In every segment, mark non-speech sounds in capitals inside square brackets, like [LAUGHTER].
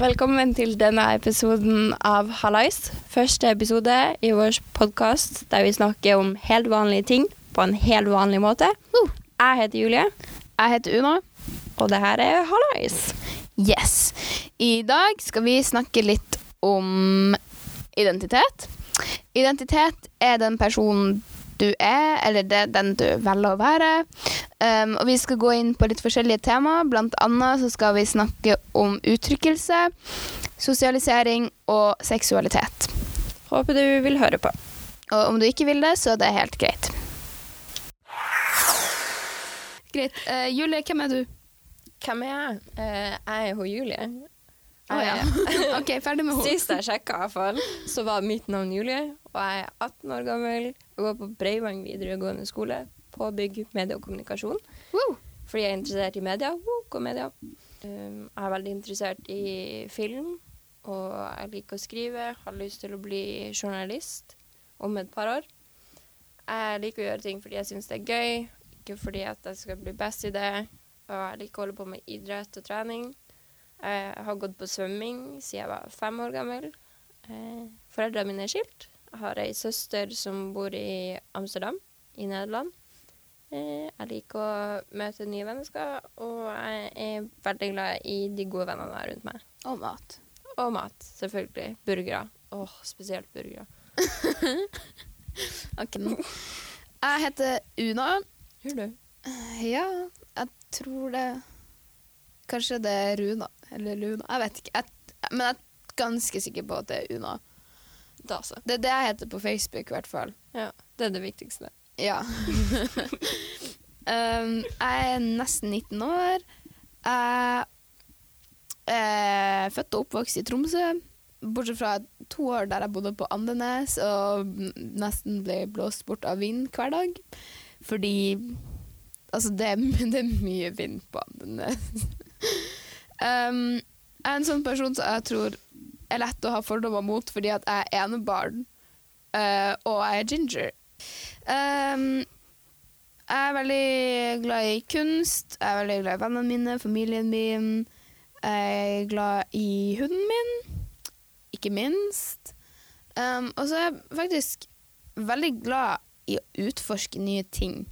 Velkommen til denne episoden av Hallais. Første episode i vår podkast der vi snakker om helt vanlige ting på en helt vanlig måte. Jeg heter Julie, Jeg heter Una. og det her er Hallais. Yes. I dag skal vi snakke litt om identitet. Identitet er den personen du er, eller det er den du velger å være. Um, og vi skal gå inn på litt forskjellige temaer. Blant annet så skal vi snakke om uttrykkelse, sosialisering og seksualitet. Håper du vil høre på. Og om du ikke vil det, så er det helt greit. Greit. Uh, Julie, hvem er du? Hvem er jeg? Uh, jeg er hun Julie. Å ja. [LAUGHS] OK, ferdig med henne. Sist jeg sjekka, i hvert fall, så var mitt navn Julie. Og jeg er 18 år gammel og går på Breivang videregående skole på bygg, medie og kommunikasjon. Wow. Fordi jeg er interessert i media. Wow, media. Um, jeg er veldig interessert i film, og jeg liker å skrive. Har lyst til å bli journalist om et par år. Jeg liker å gjøre ting fordi jeg syns det er gøy, ikke fordi at jeg skal bli best i det. Og jeg liker å holde på med idrett og trening. Jeg har gått på svømming siden jeg var fem år gammel. Eh, foreldrene mine er skilt. Jeg har ei søster som bor i Amsterdam, i Nederland. Eh, jeg liker å møte nye mennesker, og jeg er veldig glad i de gode vennene jeg har rundt meg. Og mat. Og mat, selvfølgelig. Burgere. Åh, spesielt burgere. [LAUGHS] Ok. Jeg heter Una. Gjør du? Ja, jeg tror det Kanskje det er Runa eller Luna. Jeg vet ikke. Jeg, men jeg er ganske sikker på at det er Una. Da så. Det er det jeg heter på Facebook, i hvert fall. Ja, det er det viktigste. Ja. um, jeg er nesten 19 år. Jeg er født og oppvokst i Tromsø. Bortsett fra to år der jeg bodde på Andenes og nesten ble blåst bort av vind hver dag. Fordi Altså, det [LAUGHS] det er mye vind på Andenes. um, jeg er en sånn person som jeg tror er lett å ha fordommer mot fordi at jeg er enebarn, uh, og jeg er ginger. Um, jeg er veldig glad i kunst, jeg er veldig glad i vennene mine, familien min. Jeg er glad i hunden min, ikke minst. Um, og så er jeg faktisk veldig glad i å utforske nye ting.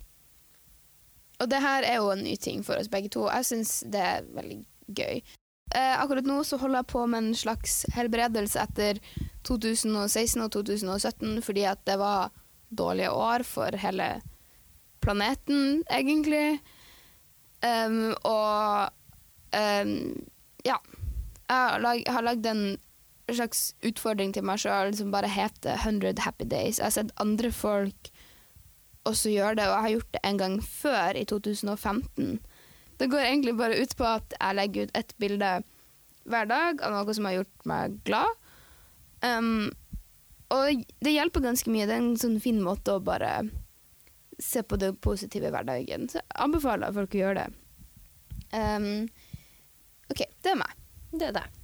Og det her er jo en ny ting for oss begge to. Jeg syns det er veldig gøy. Uh, akkurat nå så holder jeg på med en slags helbredelse etter 2016 og 2017 fordi at det var dårlige år for hele planeten, egentlig. Um, og um, ja. Jeg har, lag, har lagd en slags utfordring til meg sjøl som bare heter 100 happy days. Jeg har sett andre folk også gjøre det, og jeg har gjort det en gang før, i 2015. Det går egentlig bare ut på at jeg legger ut et bilde hver dag av noe som har gjort meg glad. Um, og det hjelper ganske mye. Det er en sånn fin måte å bare se på det positive i hverdagen. Så jeg anbefaler folk å gjøre det. Um, OK, det er meg. Det er deg.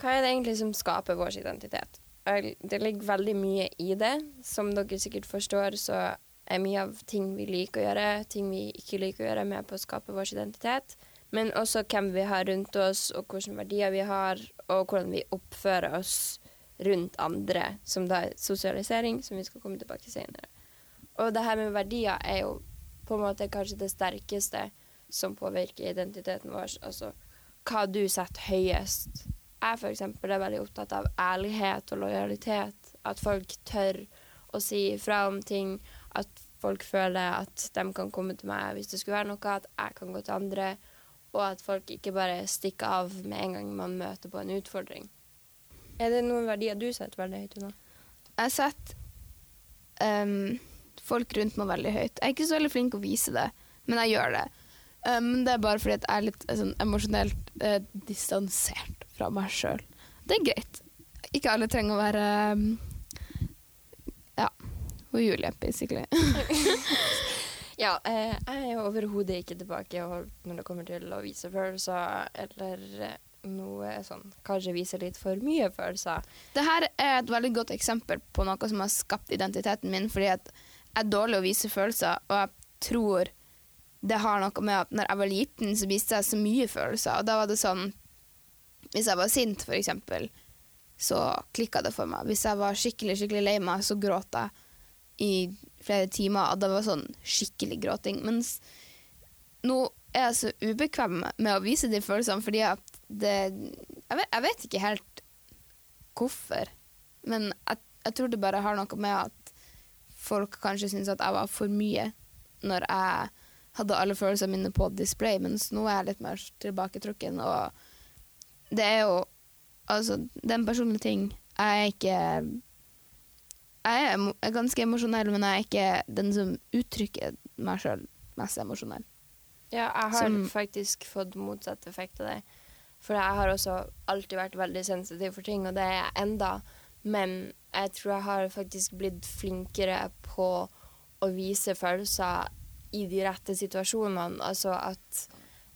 Hva er det egentlig som skaper vår identitet? Det ligger veldig mye i det. Som dere sikkert forstår, så er mye av ting vi liker å gjøre, ting vi ikke liker å gjøre, med på å skape vår identitet. Men også hvem vi har rundt oss, og hvilke verdier vi har, og hvordan vi oppfører oss rundt andre, som da er sosialisering, som vi skal komme tilbake til senere. Og det her med verdier er jo på en måte kanskje det sterkeste som påvirker identiteten vår. Altså hva du setter høyest. Jeg for eksempel er veldig opptatt av ærlighet og lojalitet. At folk tør å si ifra om ting. At folk føler at de kan komme til meg hvis det skulle være noe. At jeg kan gå til andre. Og at folk ikke bare stikker av med en gang man møter på en utfordring. Er det noen verdier du setter veldig høyt unna? Jeg setter um, folk rundt meg veldig høyt. Jeg er ikke så veldig flink å vise det, men jeg gjør det. Um, det er bare fordi jeg er litt eh, sånn, emosjonelt eh, distansert fra meg sjøl. Det er greit. Ikke alle trenger å være um, Ja. Og Julie, basically. [LAUGHS] [LAUGHS] Ja, eh, jeg er overhodet ikke tilbakeholdt når det kommer til å vise følelser, eller eh, noe sånn Kanskje vise litt for mye følelser. Dette er et veldig godt eksempel på noe som har skapt identiteten min, fordi at jeg er dårlig å vise følelser, og jeg tror det har noe med at når jeg var liten, så viste jeg så mye følelser. Og da var det sånn Hvis jeg var sint, for eksempel, så klikka det for meg. Hvis jeg var skikkelig, skikkelig lei meg, så gråt jeg i flere timer. Og det var sånn skikkelig gråting. Mens nå er jeg så ubekvem med å vise de følelsene fordi at det Jeg vet, jeg vet ikke helt hvorfor, men jeg, jeg tror det bare har noe med at folk kanskje syns at jeg var for mye når jeg hadde alle følelsene mine på display, mens nå er jeg litt mer tilbaketrukken, og det er jo Altså, det er en personlig ting. Jeg er ikke Jeg er, ganske emosjonell, men jeg er ikke den som uttrykker meg sjøl mest emosjonell. Ja, jeg har Som- faktisk fått motsatt effekt av det. For jeg har også alltid vært veldig sensitiv for ting, og det er jeg enda. Men jeg tror jeg har faktisk blitt flinkere på å vise følelser i de rette situasjonene. Altså at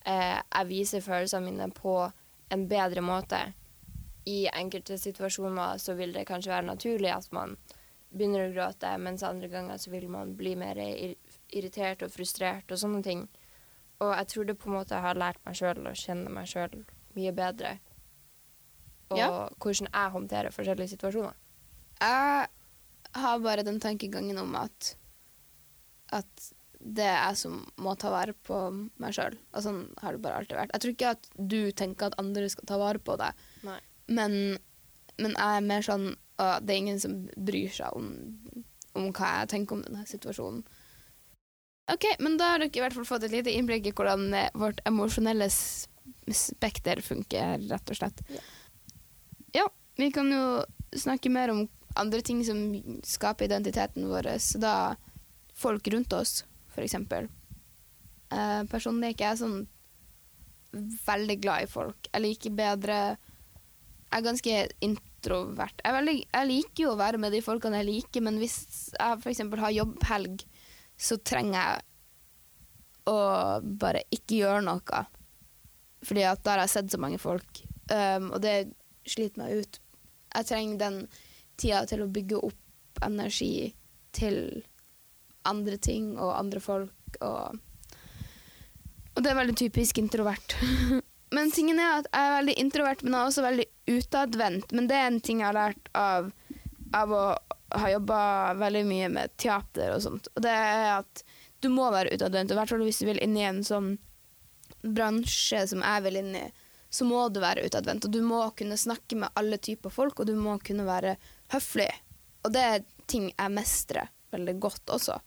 eh, jeg viser følelsene mine på en bedre måte. I enkelte situasjoner så vil det kanskje være naturlig at man begynner å gråte, mens andre ganger så vil man bli mer irritert og frustrert og sånne ting. Og jeg tror det på en måte har lært meg sjøl å kjenne meg sjøl mye bedre. Og Ja. hvordan jeg håndterer forskjellige situasjoner. Jeg har bare den tankegangen om at at det er jeg som må ta vare på meg sjøl. Og sånn har det bare alltid vært. Jeg tror ikke at du tenker at andre skal ta vare på deg, men, men jeg er mer sånn at det er ingen som bryr seg om, om hva jeg tenker om denne situasjonen. OK, men da har dere i hvert fall fått et lite innblikk i hvordan eh, vårt emosjonelle spekter funker, rett og slett. Ja. Ja, vi kan jo snakke mer om andre ting som skaper identiteten vår. Så da folk rundt oss, for eksempel. Eh, personlig er ikke jeg sånn veldig glad i folk. Jeg liker bedre Jeg er ganske introvert. Jeg, veldig, jeg liker jo å være med de folkene jeg liker, men hvis jeg eksempel har jobbhelg, så trenger jeg å bare ikke gjøre noe. Fordi at da har jeg sett så mange folk, um, og det sliter meg ut. Jeg trenger den tida til å bygge opp energi til andre ting og andre folk. Og, og det er veldig typisk introvert. [LAUGHS] men tingen er at jeg er veldig introvert, men jeg er også veldig utadvendt. Men det er en ting jeg har lært av, av å ha jobba veldig mye med teater og sånt. Og det er at du må være utadvendt, i hvert fall hvis du vil inn i en sånn bransje som jeg vil inn i, så må du være utadvendt. Og du må kunne snakke med alle typer folk, og du må kunne være høflig. Og det er ting jeg mestrer veldig godt også.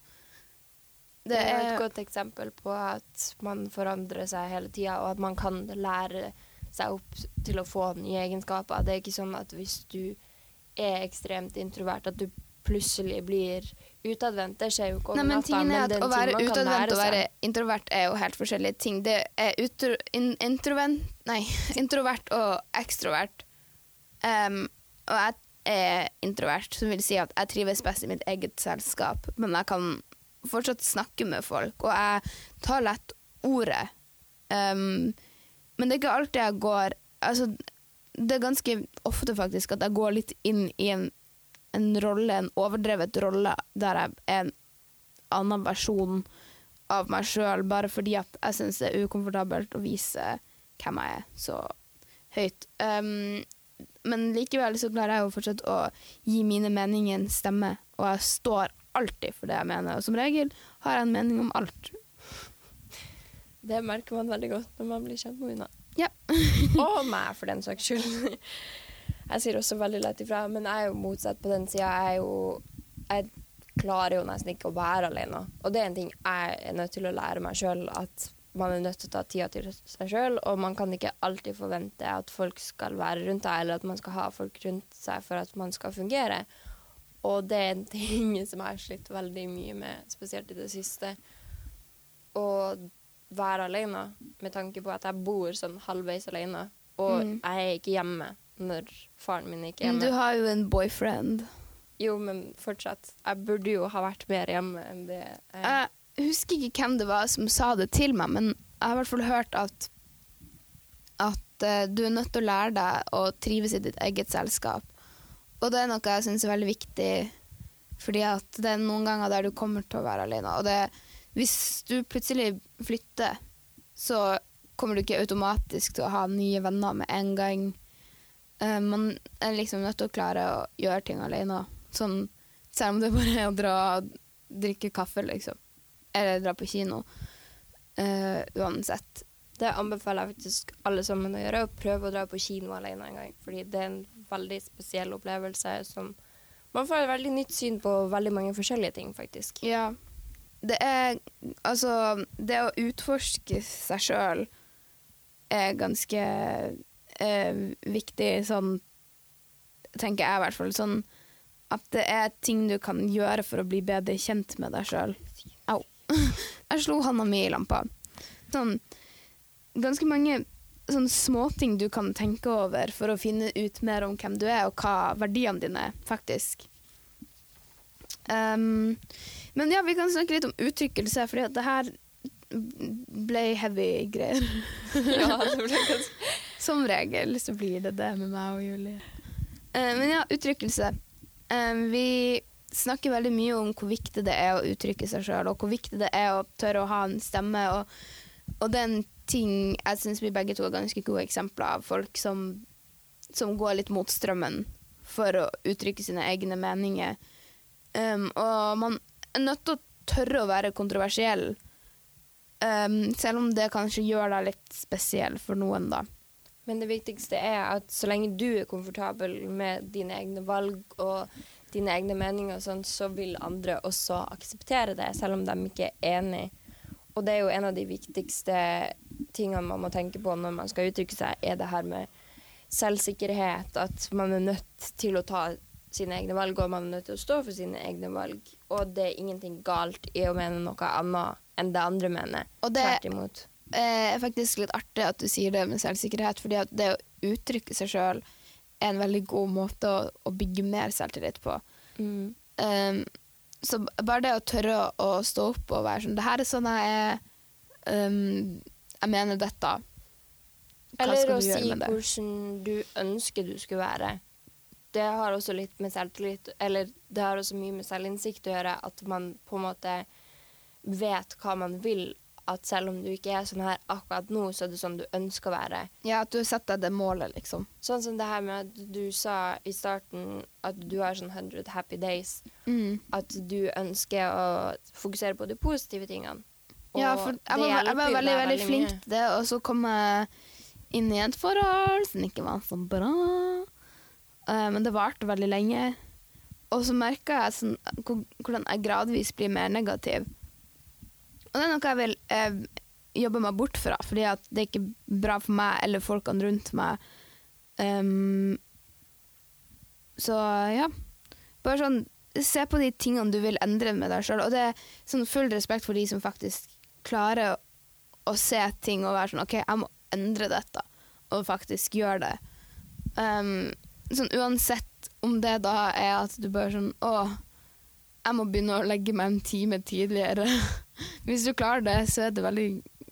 Det er et godt eksempel på at man forandrer seg hele tida, og at man kan lære seg opp til å få nye egenskaper. Det er ikke sånn at hvis du er ekstremt introvert, at du plutselig blir utadvendt. Det skjer jo ikke over natta. tingen er at å være utadvendt og være introvert er jo helt forskjellige ting. Det er utro, in, introvent, nei, [LAUGHS] introvert og ekstrovert. Um, og jeg er introvert, som vil si at jeg trives best i mitt eget selskap, men jeg kan fortsatt snakke med folk, og jeg tar lett ordet. Um, men det er ikke alltid jeg går Altså, det er ganske ofte faktisk at jeg går litt inn i en, en rolle, en overdrevet rolle, der jeg er en annen versjon av meg sjøl, bare fordi at jeg syns det er ukomfortabelt å vise hvem jeg er, så høyt. Um, men likevel så klarer jeg jo fortsatt å gi mine meninger en stemme, og jeg står alltid for det jeg mener, og som regel har jeg en mening om alt. Det merker man veldig godt når man blir kjent med henne. Ja. [LAUGHS] [LAUGHS] og meg, for den saks skyld. Jeg sier også veldig lett ifra, men jeg er jo motsatt på den sida. Jeg jo Jeg klarer jo nesten ikke å være alene. Og det er en ting jeg er nødt til å lære meg sjøl, at man er nødt til å ta tida til seg sjøl, og man kan ikke alltid forvente at folk skal være rundt deg, eller at man skal ha folk rundt seg for at man skal fungere. Og det er en ting [LAUGHS] som jeg har slitt veldig mye med, spesielt i det siste. Å være alene, med tanke på at jeg bor sånn halvveis alene, og Mm. jeg er ikke hjemme når faren min ikke er Men du har jo en boyfriend. Jo, men fortsatt. Jeg burde jo ha vært mer hjemme enn det jeg Jeg husker ikke hvem det var som sa det til meg, men jeg har i hvert fall hørt at at uh, du er nødt til å lære deg å trives i ditt eget selskap. Og det er noe jeg syns er veldig viktig, fordi at det er noen ganger der du kommer til å være alene. Og det hvis du plutselig flytter, så kommer du ikke automatisk til å ha nye venner med en gang. Eh, man er liksom nødt til å klare å gjøre ting alene. Sånn, selv om det bare er å dra og drikke kaffe, liksom. Eller dra på kino. Uh, uansett. Det anbefaler jeg faktisk alle sammen å gjøre. Å prøve å dra på kino alene en gang. Fordi det er en veldig spesiell opplevelse som Man får et veldig nytt syn på veldig mange forskjellige ting, faktisk. Ja. Det er Altså, det å utforske seg sjøl er ganske eh, viktig, sånn tenker jeg i hvert fall. Sånn at det er ting du kan gjøre for å bli bedre kjent med deg sjøl. Au. [LAUGHS] Jeg slo handa mi i lampa. Sånn ganske mange sånn småting du kan tenke over for å finne ut mer om hvem du er, og hva verdiene dine er, faktisk. Um, men ja, vi kan snakke litt om uttrykkelse, for det her ble heavy greier. [LAUGHS] ja, det ble ganske... [LAUGHS] Som regel så blir det det med meg og Julie. Uh, men ja, uttrykkelse. Um, vi snakker veldig mye om hvor viktig det er å uttrykke seg sjøl, og hvor viktig det er å tørre å ha en stemme. Og, og det er en ting jeg syns vi begge to er ganske gode eksempler av folk som, som går litt mot strømmen for å uttrykke sine egne meninger. Um, og man er nødt til å tørre å være kontroversiell, um, selv om det kanskje gjør deg litt spesiell for noen, da. Men det viktigste er at så lenge du er komfortabel med dine egne valg og dine egne meninger, og sånn, så vil andre også akseptere det, selv om de ikke er enig. Og det er jo en av de viktigste tingene man må tenke på når man skal uttrykke seg, er det her med selvsikkerhet. At man er nødt til å ta sine egne valg, og man er nødt til å stå for sine egne valg. Og det er ingenting galt i å mene noe annet enn det andre mener. Og det Tvert imot. er faktisk litt artig at du sier det med selvsikkerhet, fordi at det å uttrykke seg sjøl er en veldig god måte å, å bygge mer selvtillit på. Mm. Um, så bare det å tørre å, stå opp og være sånn Det her er sånn jeg er. Um, jeg mener dette. Hva Eller å si hvordan du ønsker du skulle være. Det har også litt med selvtillit Eller det har også mye med selvinnsikt å gjøre, at man på en måte vet hva man vil. At selv om du ikke er sånn her akkurat nå, så er det sånn du ønsker å være. Ja, at du setter deg det målet, liksom. Sånn som det her med at du sa i starten at du har sånn 100 happy days. Mm. At du ønsker å fokusere på de positive tingene. Ja, for jeg var, jeg var veldig, veldig veldig flink til det, og så kom jeg inn i et forhold som ikke var så bra. Eh, men det varte veldig lenge. Og så merka jeg sånn, hvordan jeg gradvis blir mer negativ. Og det er noe jeg vil eh, jobbe meg bort fra, fordi det er ikke bra for meg eller folkene rundt meg. Um, så ja. Bare sånn Se på de tingene du vil endre med deg sjøl. Og det er sånn full respekt for de som faktisk klarer å, å se ting og være sånn OK, jeg må endre dette, og faktisk gjøre det. Um, sånn uansett om det da er at du bare sånn Å, jeg må begynne å legge meg en time tidligere. [LAUGHS] [LAUGHS] Hvis du klarer det, så er det veldig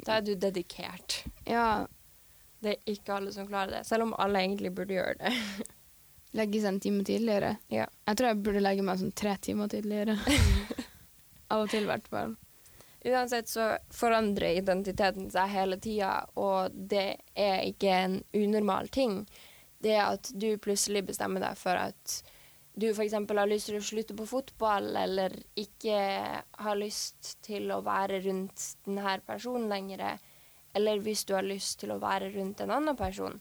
Da er du dedikert. Ja, Det er ikke alle som klarer det, selv om alle egentlig burde gjøre det. [LAUGHS] legge seg en time tidligere. Ja. Jeg tror jeg burde legge meg sånn tre timer tidligere. [LAUGHS] Av og til, i hvert fall. Uansett så forandrer identiteten seg hele tida, og det er ikke en unormal ting. Det at du plutselig bestemmer deg for at du f.eks. har lyst til å slutte på fotball, eller ikke har lyst til å være rundt denne personen lenger, eller hvis du har lyst til å være rundt en annen person,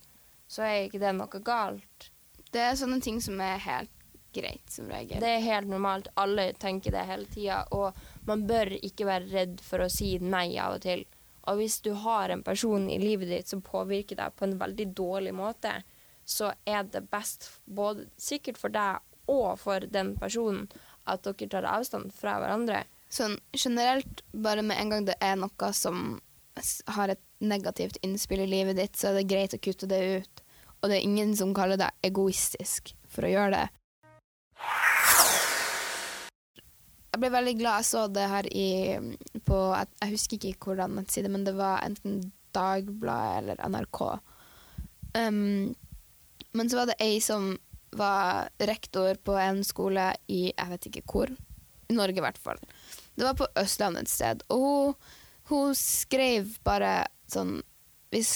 så er ikke det noe galt. Det er sånne ting som er helt greit, som regel. Det er helt normalt. Alle tenker det hele tida. Og man bør ikke være redd for å si nei av og til. Og hvis du har en person i livet ditt som påvirker deg på en veldig dårlig måte, så er det best både sikkert for deg og for den personen at dere tar avstand fra hverandre. Sånn generelt, bare med en gang det er noe som har et negativt innspill i livet ditt, så er det greit å kutte det ut. Og det er ingen som kaller deg egoistisk for å gjøre det. Jeg ble veldig glad jeg så det her i, på Jeg jeg husker ikke hvordan nettside, men det var enten Dagbladet eller NRK. Um, men så var det ei som var rektor på en skole i jeg vet ikke hvor, i Norge i hvert fall. Det var på Østlandet et sted. Og hun, hun skrev bare sånn Hvis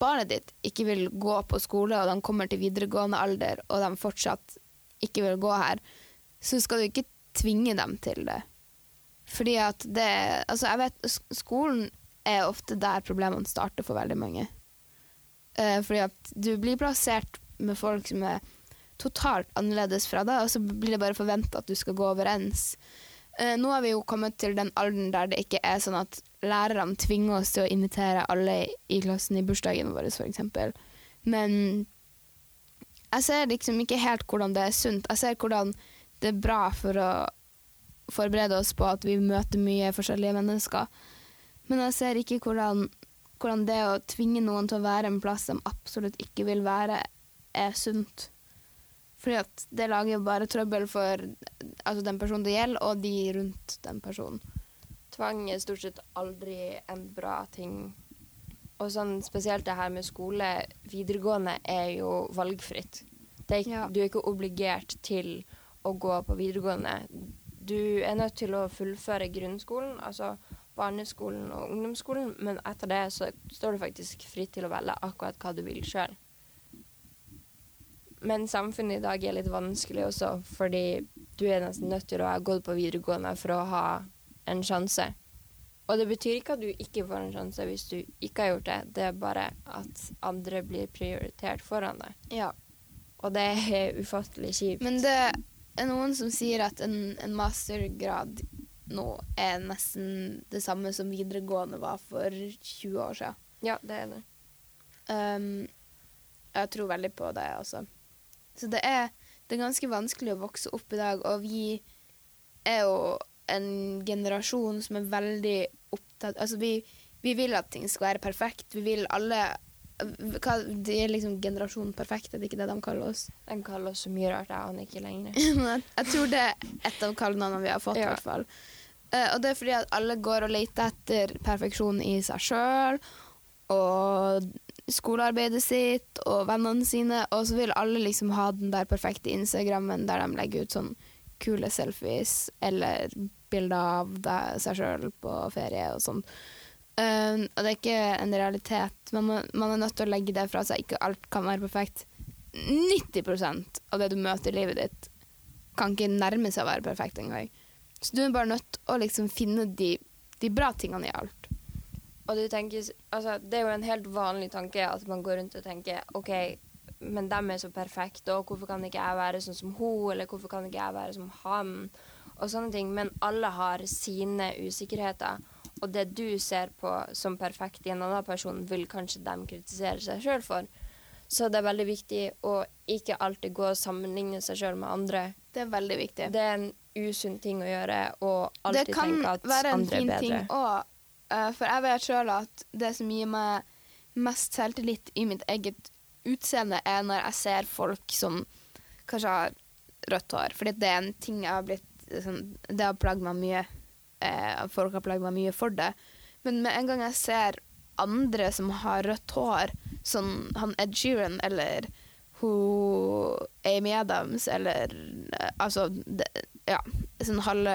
barnet ditt ikke vil gå på skole, og de kommer til videregående alder, og de fortsatt ikke vil gå her, så skal du ikke tvinge dem til det. Fordi at det Altså, jeg vet Skolen er ofte der problemene starter for veldig mange. Uh, fordi at du blir plassert med folk som er totalt annerledes fra deg, og så blir det bare forventa at du skal gå overens. Uh, nå har vi jo kommet til den alderen der det ikke er sånn at lærerne tvinger oss til å invitere alle i klassen i bursdagen vår, f.eks. Men jeg ser liksom ikke helt hvordan det er sunt. Jeg ser hvordan det er bra for å forberede oss på at vi møter mye forskjellige mennesker. Men jeg ser ikke hvordan, hvordan det å tvinge noen til å være en plass de absolutt ikke vil være, er sunt. Fordi at det lager jo bare trøbbel for altså den personen det gjelder, og de rundt den personen. Tvang er stort sett aldri en bra ting. Og sånn spesielt det her med skole, videregående, er jo valgfritt. Det er, ikke- Ja. Du er ikke obligert til å gå på videregående. Du er nødt til å fullføre grunnskolen, altså barneskolen og ungdomsskolen, men etter det så står du faktisk fritt til å velge akkurat hva du vil sjøl. Men samfunnet i dag er litt vanskelig også, fordi du er nesten nødt til å ha gått på videregående for å ha en sjanse. Og det betyr ikke at du ikke får en sjanse hvis du ikke har gjort det, det er bare at andre blir prioritert foran deg. Ja. Og det er ufattelig kjipt. Men det er noen som sier at en, en mastergrad nå er nesten det samme som videregående var for 20 år siden. ja, det er det. Um, jeg tror veldig på det, altså. Så det er, det er ganske vanskelig å vokse opp i dag, og vi er jo en generasjon som er veldig opptatt Altså, vi, vi vil at ting skal være perfekt. Vi vil alle hva, Det er liksom generasjon perfekt, er det ikke det de kaller oss? De kaller oss så mye rart, jeg aner ikke lenger. [LAUGHS] jeg, jeg tror det er et av kallenavnene vi har fått, i Ja. hvert fall. Uh, og det er fordi at alle går og leter etter perfeksjon i seg sjøl, og skolearbeidet sitt, og vennene sine, og så vil alle liksom ha den der perfekte Instagrammen der de legger ut sånn kule selfies, eller bilder av deg, seg sjøl på ferie og sånn. Eh, og det er ikke en realitet. Man, må, man er nødt til å legge det fra seg. Ikke alt kan være perfekt. 90% av det du møter i livet ditt, kan ikke nærme seg å være perfekt engang. Så du er bare nødt til å liksom finne de, de bra tingene i alt. Og du tenker, altså, det er jo en helt vanlig tanke at man går rundt og tenker OK, men dem er så perfekte, og hvorfor kan ikke jeg være sånn som hun, eller hvorfor kan ikke jeg være som han, og sånne ting. Men alle har sine usikkerheter, og det du ser på som perfekt i en annen person, vil kanskje dem kritisere seg sjøl for. Så det er veldig viktig å ikke alltid gå og sammenligne seg sjøl med andre. Det er veldig viktig. Det er en usunn ting å gjøre, og alltid tenke at andre er bedre. Det kan være en fin ting òg, for jeg vet sjøl at det som gir meg mest selvtillit i mitt eget utseende, er når jeg ser folk som kanskje har rødt hår. Fordi det er en ting jeg har blitt sånn, Det har plagd meg mye. Eh, folk har plagd meg mye for det. Men med en gang jeg ser andre som har rødt hår, som han Ed Sheeran eller hun Amy Adams, eller eh, altså det, Ja, sånn halve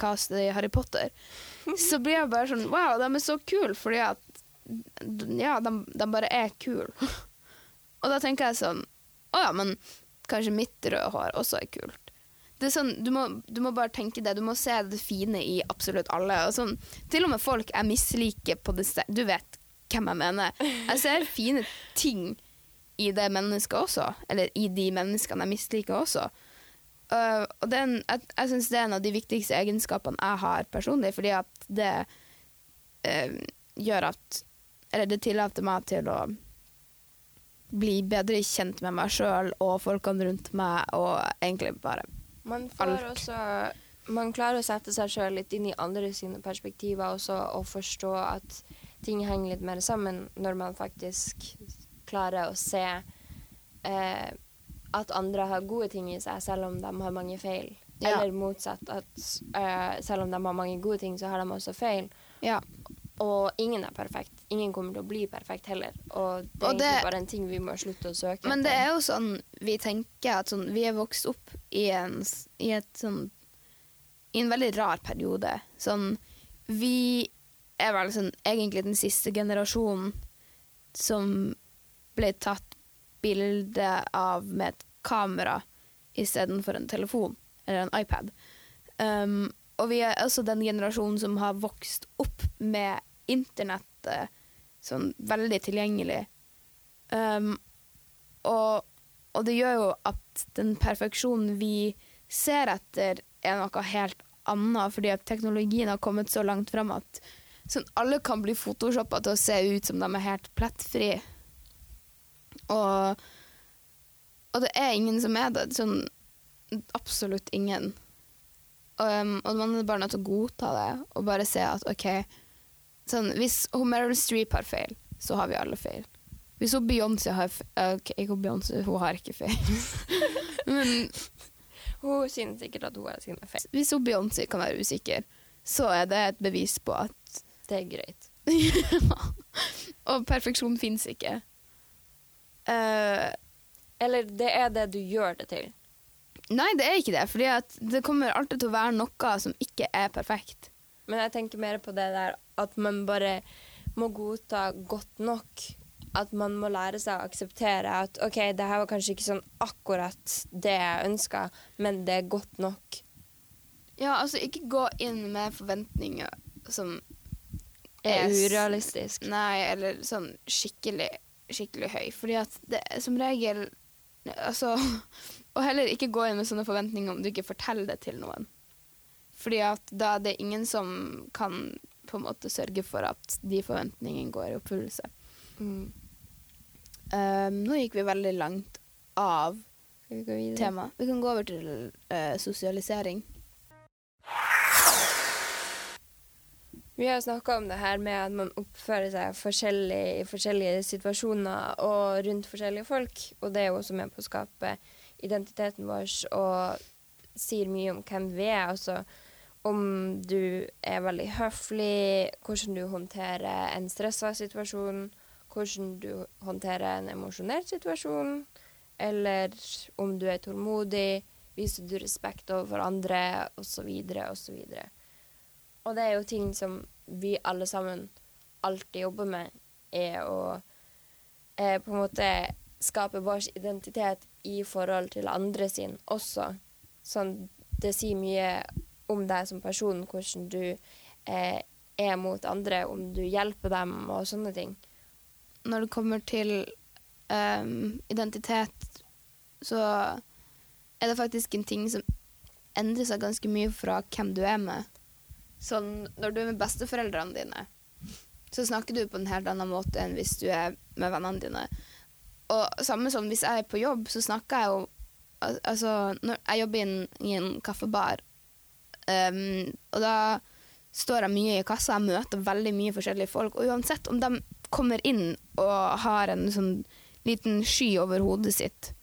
cast i Harry Potter, [LAUGHS] så blir jeg bare sånn Wow, de er så kule, fordi at Ja, de, de bare er kule. [LAUGHS] Og da tenker jeg sånn Å ja, men kanskje mitt røde hår også er kult. Det er sånn, du, må, du må bare tenke det. Du må se det fine i absolutt alle. Og sånn, til og med folk jeg misliker på det stedet Du vet hvem jeg mener. Jeg ser fine ting i det mennesket også. Eller i de menneskene jeg misliker også. Uh, og er jeg, jeg syns det er en av de viktigste egenskapene jeg har personlig, fordi at det uh, gjør at Eller det tillater meg til å bli bedre kjent med meg sjøl og folkene rundt meg, og egentlig bare Man får alt. også Man klarer å sette seg sjøl litt inn i andre sine perspektiver også, og forstå at ting henger litt mer sammen når man faktisk klarer å se eh, at andre har gode ting i seg, selv om de har mange feil. Ja. Eller motsatt, at uh, selv om de har mange gode ting, så har de også feil. Ja. Og ingen er perfekt. Ingen kommer til å bli perfekt heller. Og det er Og det- egentlig bare en ting vi må slutte å søke Men det er jo sånn vi tenker at sånn, vi er vokst opp i, en, i sånn i en veldig rar periode. Sånn Vi er vel sånn egentlig den siste generasjonen som ble tatt bilde av med et kamera istedenfor en telefon eller en iPad. Um, og vi er også den generasjonen som har vokst opp med internettet sånn veldig tilgjengelig. Um, og, og det gjør jo at den perfeksjonen vi ser etter, er noe helt annet, fordi at teknologien har kommet så langt fram at sånn, alle kan bli photoshoppa til å se ut som de er helt plettfrie. Og, og det er ingen som er det. Sånn absolutt ingen. Um, og man er bare nødt til å godta det og bare se at OK sånn, Hvis Meryl Streep har feil, så har vi alle feil. Hvis hun Beyoncé har feil OK, ikke Beyoncé, hun har ikke feil. [LAUGHS] Men Hun synes sikkert at hun har sine feil. hvis hun Beyoncé kan være usikker, så er det et bevis på at Det er greit. [LAUGHS] Og perfeksjon fins ikke. Eh, Eller det er det du gjør det til. nei, det er ikke det, fordi det kommer alltid til å være noe som ikke er perfekt. Men jeg tenker mer på det der at man bare må godta godt nok. At man må lære seg å akseptere at OK, det her var kanskje ikke sånn akkurat det jeg ønska, men det er godt nok. Ja, altså ikke gå inn med forventninger som Er urealistisk. Nei, eller sånn skikkelig, skikkelig høy. Fordi at det som regel Altså [LAUGHS] Og heller ikke gå inn med sånne forventninger om du ikke forteller det til noen. Fordi at da er det ingen som kan på en måte sørge for at de forventningene går i oppfyllelse. Mm. Um, nå gikk vi veldig langt av vi temaet. Vi kan gå over til uh, sosialisering. Vi har snakka om det her med at man oppfører seg forskjellig i forskjellige situasjoner og rundt forskjellige folk. Og det er jo også med på å skape identiteten vår og sier mye om hvem vi er. Altså om du er veldig høflig, hvordan du håndterer en stressa situasjon, hvordan du håndterer en emosjonell situasjon, eller om du er tålmodig, viser du respekt overfor andre, osv., osv. Og det er jo ting som vi alle sammen alltid jobber med, er å eh, på en måte skape vår identitet i forhold til andre sin også. Sånn, det sier mye om deg som person, hvordan du eh, er mot andre, om du hjelper dem og sånne ting. Når det kommer til um, identitet, så er det faktisk en ting som endrer seg ganske mye fra hvem du er med. Sånn, når du er med besteforeldrene dine, så snakker du på en helt annen måte enn hvis du er med vennene dine. Og samme som hvis jeg er på jobb, så snakker jeg jo Altså, når jeg jobber i en, i en kaffebar, um, og da står jeg mye i kassa, jeg møter veldig mye forskjellige folk, og uansett om de kommer inn og har en sånn liten sky over hodet sitt,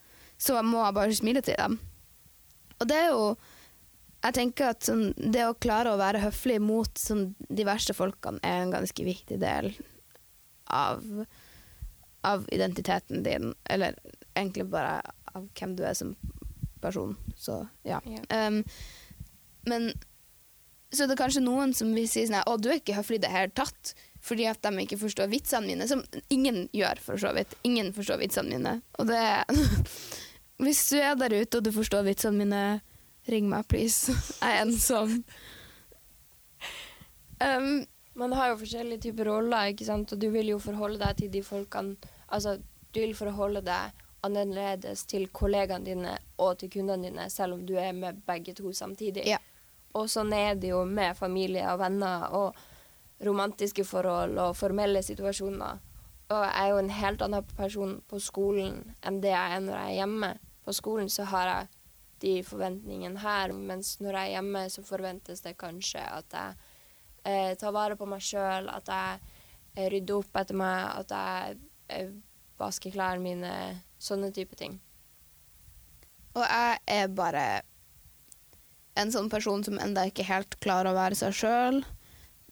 så må jeg bare smile til dem. Og det er jo Jeg tenker at sånn, det å klare å være høflig mot sånn, de verste folkene er en ganske viktig del av, av identiteten din, eller egentlig bare av hvem du er som person. Så ja. Ja. Um, men så det er kanskje noen som vil si sånn Å, du er ikke høflig i det hele tatt. Fordi at de ikke forstår vitsene mine. Som ingen gjør, for så vidt. Ingen forstår vitsene mine. Og det [LAUGHS] Hvis du er der ute og du forstår vitsene mine, ring meg, please. Jeg [LAUGHS] er ensom. Um, Man har jo forskjellige typer roller, ikke sant? og du vil jo forholde deg til de folkene Altså, du vil forholde deg annerledes til kollegaene dine og til kundene dine, selv om du er med begge to samtidig. Ja. Og sånn er det jo med familie og venner og romantiske forhold og formelle situasjoner. Og jeg er jo en helt annen person på skolen enn det jeg er når jeg er hjemme. På skolen så har jeg de forventningene her, mens når jeg er hjemme, så forventes det kanskje at jeg eh, tar vare på meg sjøl, at jeg eh, rydder opp etter meg, at jeg eh, vasker klærne mine, sånne type ting. og jeg er bare en sånn person som enda ikke helt klarer å være seg sjøl.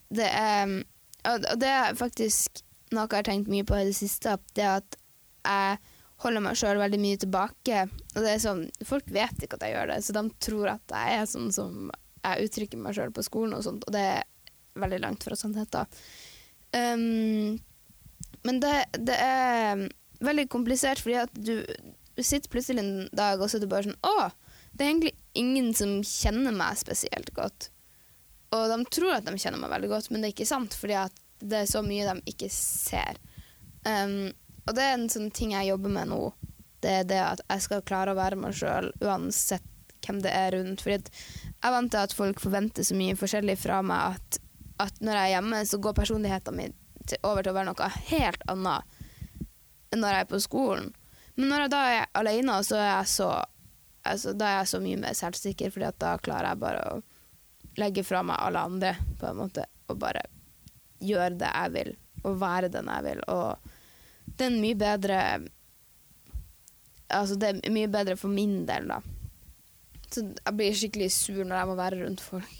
Det er Og og det er faktisk noe jeg har tenkt mye på i det siste, det at jeg holder meg sjøl veldig mye tilbake. Og det er sånn, Folk vet ikke at jeg gjør det, så de tror at jeg er sånn som jeg uttrykker meg sjøl på skolen, og sånt, og det er veldig langt fra sannheten. Um, men det, det er veldig komplisert, fordi at du, sitter plutselig en dag og så er du bare sånn Å, det er egentlig ingen som kjenner meg spesielt godt. Og de tror at de kjenner meg veldig godt, men det er ikke sant, fordi at det er så mye de ikke ser. Um, og det er en sånn ting jeg jobber med nå. Det er det at jeg skal klare å være meg sjøl uansett hvem det er rundt. Fordi jeg vant til at folk forventer så mye forskjellig fra meg at, at når jeg er hjemme, så går personligheten min til, over til å være noe helt annet enn når jeg er på skolen. Men når jeg da er alene, så er jeg så, altså, da er jeg så mye mer selvsikker, fordi da klarer jeg bare å legge fra meg alle andre, på en måte, og bare gjøre det jeg vil, og være den jeg vil. Og det er en mye bedre Altså, det er mye bedre for min del, da. Så jeg blir skikkelig sur når jeg må være rundt folk.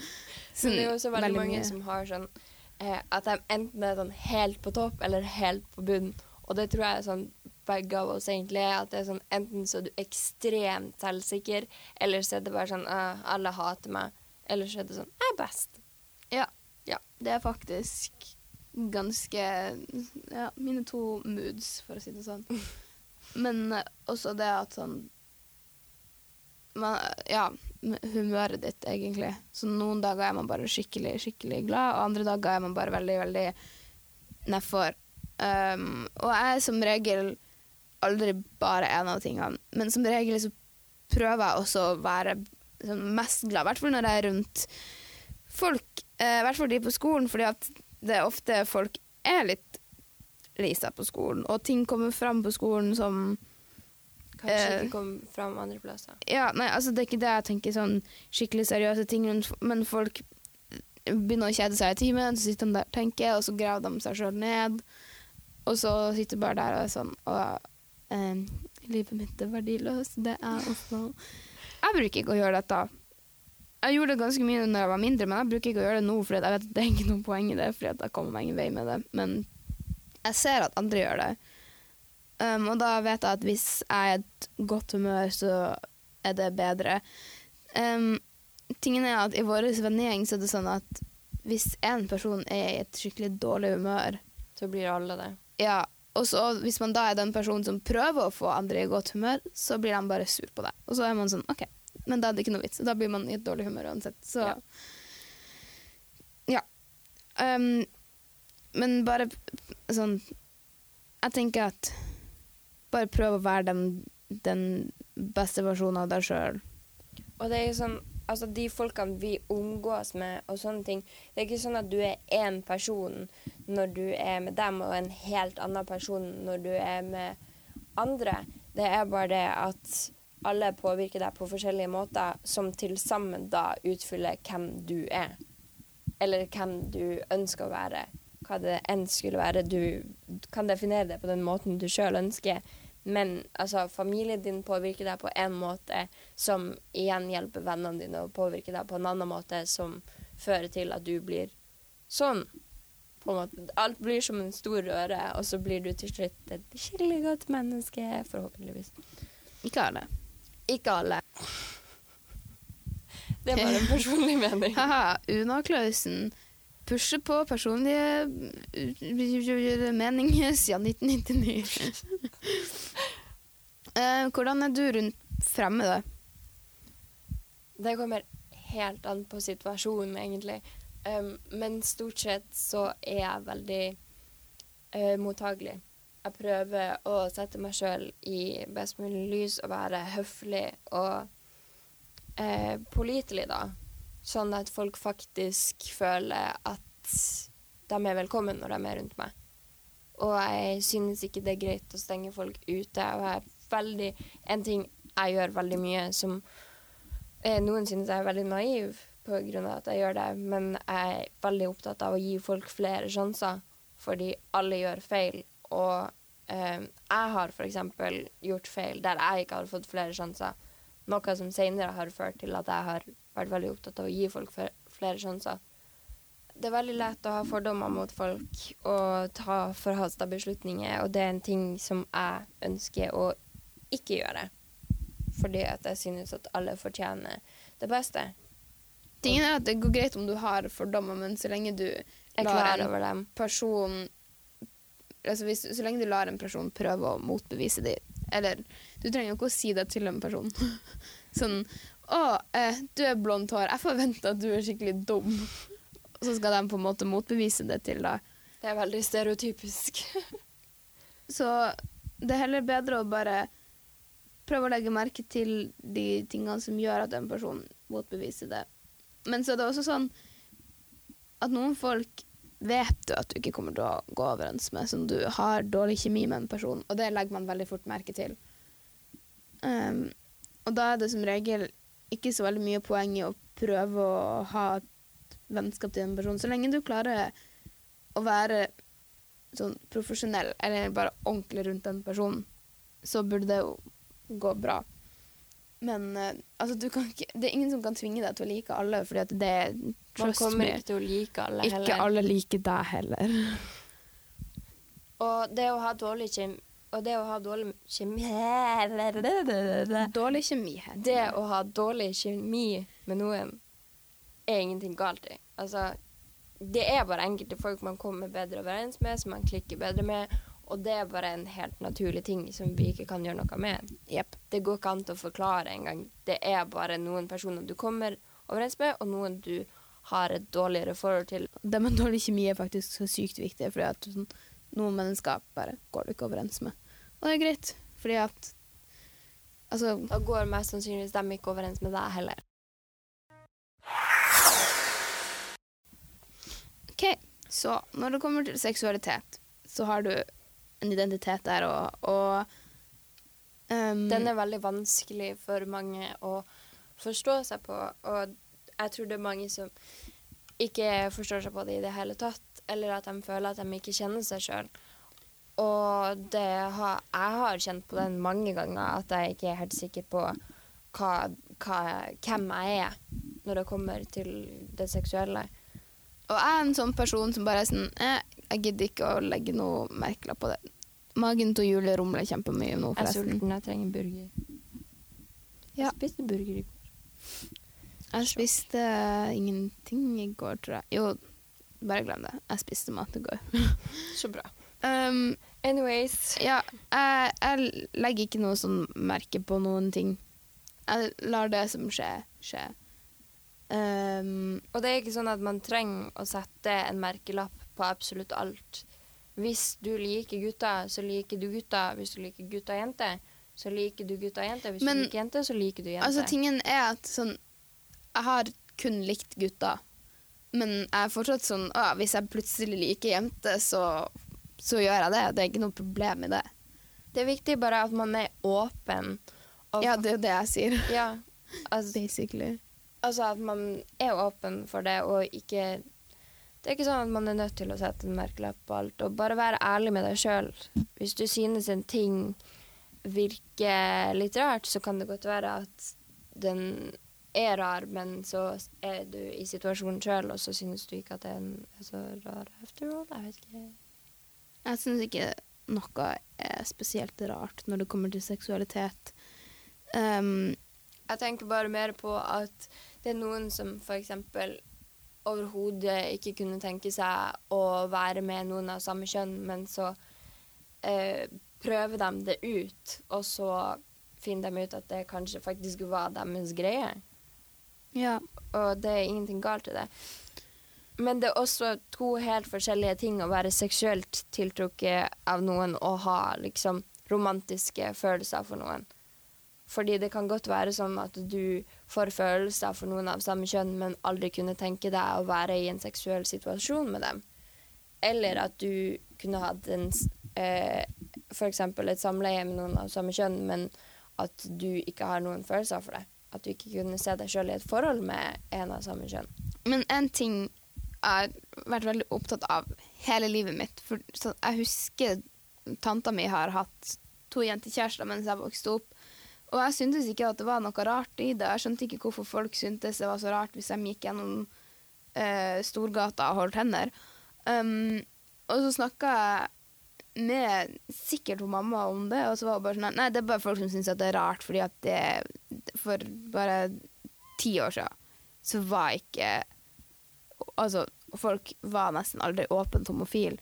[LAUGHS] Så det er jo også veldig, veldig mange mye. som har sånn eh, At de enten er sånn helt på topp eller helt på bunn. Og det tror jeg er sånn begge av oss egentlig er. At det er sånn enten så er du ekstremt selvsikker, eller så er det bare sånn «Ah, alle hater meg. Eller så er det sånn jeg er best. Ja. Ja. Det er faktisk ganske Ja, mine to moods, for å si det sånn. [LAUGHS] Men eh, også det at sånn man, Ja, humøret ditt, egentlig. Så noen dager er man bare skikkelig, skikkelig glad, og andre dager er man bare veldig, veldig nedfor. Um, og jeg er som regel aldri bare en av tingene, men som regel så prøver jeg også å være sånn mest glad, i hvert fall når jeg er rundt folk, eh, i hvert fall de på skolen, fordi at det er ofte folk er litt lei seg på skolen, og ting kommer fram på skolen som Kanskje Eh. ikke kom fram andre plasser. Ja, nei, altså det er ikke det jeg tenker sånn skikkelig seriøse ting, men, men folk begynner å kjede seg i timen, så sitter de der og tenker, og så graver de seg sjøl ned, og så sitter de bare der og er sånn og, eh, Livet mitt er verdiløst, det er også Jeg bruker ikke å gjøre dette. Jeg gjorde det ganske mye når jeg var mindre, men jeg bruker ikke å gjøre det nå, for jeg vet at det er ikke noe poeng i det, for jeg kommer meg ingen vei med det. Men jeg ser at andre gjør det. Um, og da vet jeg at hvis jeg er i et godt humør, så er det bedre. Um, tingen er at i vår vennegjeng så er det sånn at hvis en person er i et skikkelig dårlig humør, Så blir alle det. ja, og så hvis man da er den personen som prøver å få andre i godt humør, så blir de bare sur på deg. Og så er man sånn OK, men da er det ikke noe vits. Da blir man i et dårlig humør uansett. Så Ja. Um, men bare sånn Jeg tenker at bare prøv å være den, den beste versjonen av deg sjøl. Og det er jo sånn Altså, de folkene vi omgås med og sånne ting Det er ikke sånn at du er én person når du er med dem, og en helt annen person når du er med andre. Det er bare det at alle påvirker deg på forskjellige måter, som til sammen da utfyller hvem du er. Eller hvem du ønsker å være. Hva det enn skulle være. Du kan definere det på den måten du sjøl ønsker. Men altså, familien din påvirker deg på en måte som igjen hjelper vennene dine å påvirke deg på en annen måte som fører til at du blir sånn. På en måte. Alt blir som en stor røre, og så blir du til slutt et skikkelig godt menneske, forhåpentligvis. Ikke alle. Ikke alle. [LAUGHS] Det er bare en [LAUGHS] personlig mening. Haha, Una-Klausen pusher på personlige uh, meninger [LAUGHS] siden 1999. Eh, hvordan er du rundt fremmede? Det kommer helt an på situasjonen, egentlig. Um, men stort sett så er jeg veldig uh, mottagelig. Jeg prøver å sette meg sjøl i best mulig lys og være høflig og eh, pålitelig, da. Sånn at folk faktisk føler at de er velkommen når de er rundt meg. Og jeg synes ikke det er greit å stenge folk ute. Og jeg er veldig En ting jeg gjør veldig mye som eh, Noen synes jeg er veldig naiv på grunn av at jeg gjør det, men jeg er veldig opptatt av å gi folk flere sjanser, fordi alle gjør feil. Og eh, jeg har f.eks. gjort feil der jeg ikke har fått flere sjanser, noe som senere har ført til at jeg har vært veldig opptatt av å gi folk flere sjanser. Det er veldig lett å ha fordommer mot folk og ta forhasta beslutninger, og det er en ting som jeg ønsker å ikke gjøre. Fordi at jeg synes at alle fortjener det beste. Tingen er at det går greit om du har fordommer, men så lenge du er lar klar en over dem. person altså hvis, Så lenge du lar en person prøve å motbevise det Eller du trenger jo ikke å si det til en person. [LAUGHS] sånn 'Å, eh, du er blondt hår. Jeg forventer at du er skikkelig dum.' Og så skal de på en måte motbevise det til deg. Det er veldig stereotypisk. [LAUGHS] Så det er heller bedre å bare prøve å legge merke til de tingene som gjør at en person motbeviser det. Men så er det også sånn at noen folk vet du at du ikke kommer til å gå overens med, som du har dårlig kjemi med en person, og det legger man veldig fort merke til. Um, og da er det som regel ikke så veldig mye poeng i å prøve å ha et vennskap til en person, så lenge du klarer å være sånn profesjonell, eller bare ordentlig rundt den personen, så burde det jo gå bra. Men eh, altså, du kan ikke, det er ingen som kan tvinge deg til å like alle, fordi at det Man kommer ikke til å like alle heller. Ikke alle liker deg heller. Og det å ha dårlig kjemi Og det å ha dårlig kjemi [LAUGHS] Dårlig kjemi. Det å ha dårlig kjemi med noen er ingenting galt i. Altså, det er bare enkelte folk man kommer bedre overens med, som man klikker bedre med, og det er bare en helt naturlig ting som vi ikke kan gjøre noe med. Yep. Det går ikke an til å forklare engang. Det er bare noen personer du kommer overens med, og noen du har et dårligere forhold til. Det med dårlig kjemi er faktisk så sykt viktig, fordi at sånn, noen mennesker bare går du ikke overens med. Og det er greit, fordi at Altså, Da går mest sannsynligvis de ikke overens med deg heller. OK, så når det kommer til seksualitet, så har du en identitet der, og, og um, Den er veldig vanskelig for mange å forstå seg på, og jeg tror det er mange som ikke forstår seg på det i det hele tatt, eller at de føler at de ikke kjenner seg sjøl. Og det har, jeg har kjent på den mange ganger, at jeg ikke er helt sikker på hva, hva, hvem jeg er når det kommer til det seksuelle. Og jeg er en sånn person som bare er sånn eh, Jeg gidder ikke å legge noe merkelapp på det. Magen til Julie rumler kjempemye nå, Jeg er sulten, jeg trenger burger. Ja. Spiste burger i går. Jeg spiste ingenting i går, tror jeg. Jo, bare glem det. Jeg spiste mat i går. [LAUGHS] Så bra. Um, Anyways. ja, jeg, jeg legger ikke noe sånn merke på noen ting. Jeg lar det som skjer, skje. Um, Og det er ikke sånn at man trenger å sette en merkelapp på absolutt alt. Hvis du liker gutter, så liker du gutter. Hvis du liker gutter og jenter, så liker du gutter og jenter. Hvis Men- du liker jenter, så liker du jenter. altså, tingen er at sånn Jeg har kun likt gutter, men jeg er fortsatt sånn å, Hvis jeg plutselig liker jenter, så, så gjør jeg det. Det er ikke noe problem i det. det er viktig bare at man er åpen. Ja, det er jo det jeg sier. ja, altså, [LAUGHS] Basically. altså at man er åpen for det, og ikke Det er ikke sånn at man er nødt til å sette en merkelapp på alt, og bare være ærlig med deg sjøl. Hvis du synes en ting virker litt rart, så kan det godt være at den er rar, men så er du i situasjonen sjøl, og så synes du ikke at den er så rar after all. Jeg vet ikke. Jeg syns ikke noe er spesielt rart når det kommer til seksualitet. Um, Jeg tenker bare mer på at det er noen som f.eks. overhodet ikke kunne tenke seg å være med noen av samme kjønn, men så eh, prøver de det ut, og så finner de ut at det kanskje faktisk var deres greie. ja. Og det er ingenting galt i det. Men det er også to helt forskjellige ting å være seksuelt tiltrukket av noen og ha liksom romantiske følelser for noen. Fordi det kan godt være sånn at du får følelser for noen av samme kjønn, men aldri kunne tenke deg å være i en seksuell situasjon med dem. Eller at du kunne hatt en eh, for eksempel et samleie med noen av samme kjønn, men at du ikke har noen følelser for det. At du ikke kunne se deg sjøl i et forhold med en av samme kjønn. Men en ting jeg har vært veldig opptatt av hele livet mitt for, Jeg husker tanta mi har hatt to jentekjærester mens jeg vokste opp. Og jeg syntes ikke at det var noe rart i det. Jeg skjønte ikke hvorfor folk syntes det var så rart hvis de gikk gjennom eh, Storgata og holdt hender. Um, og så snakka jeg med sikkert hun mamma om det, og så var hun bare sånn Nei, det er bare folk som syns det er rart, fordi at det For bare ti år siden så var ikke Altså, folk var nesten aldri åpent homofil.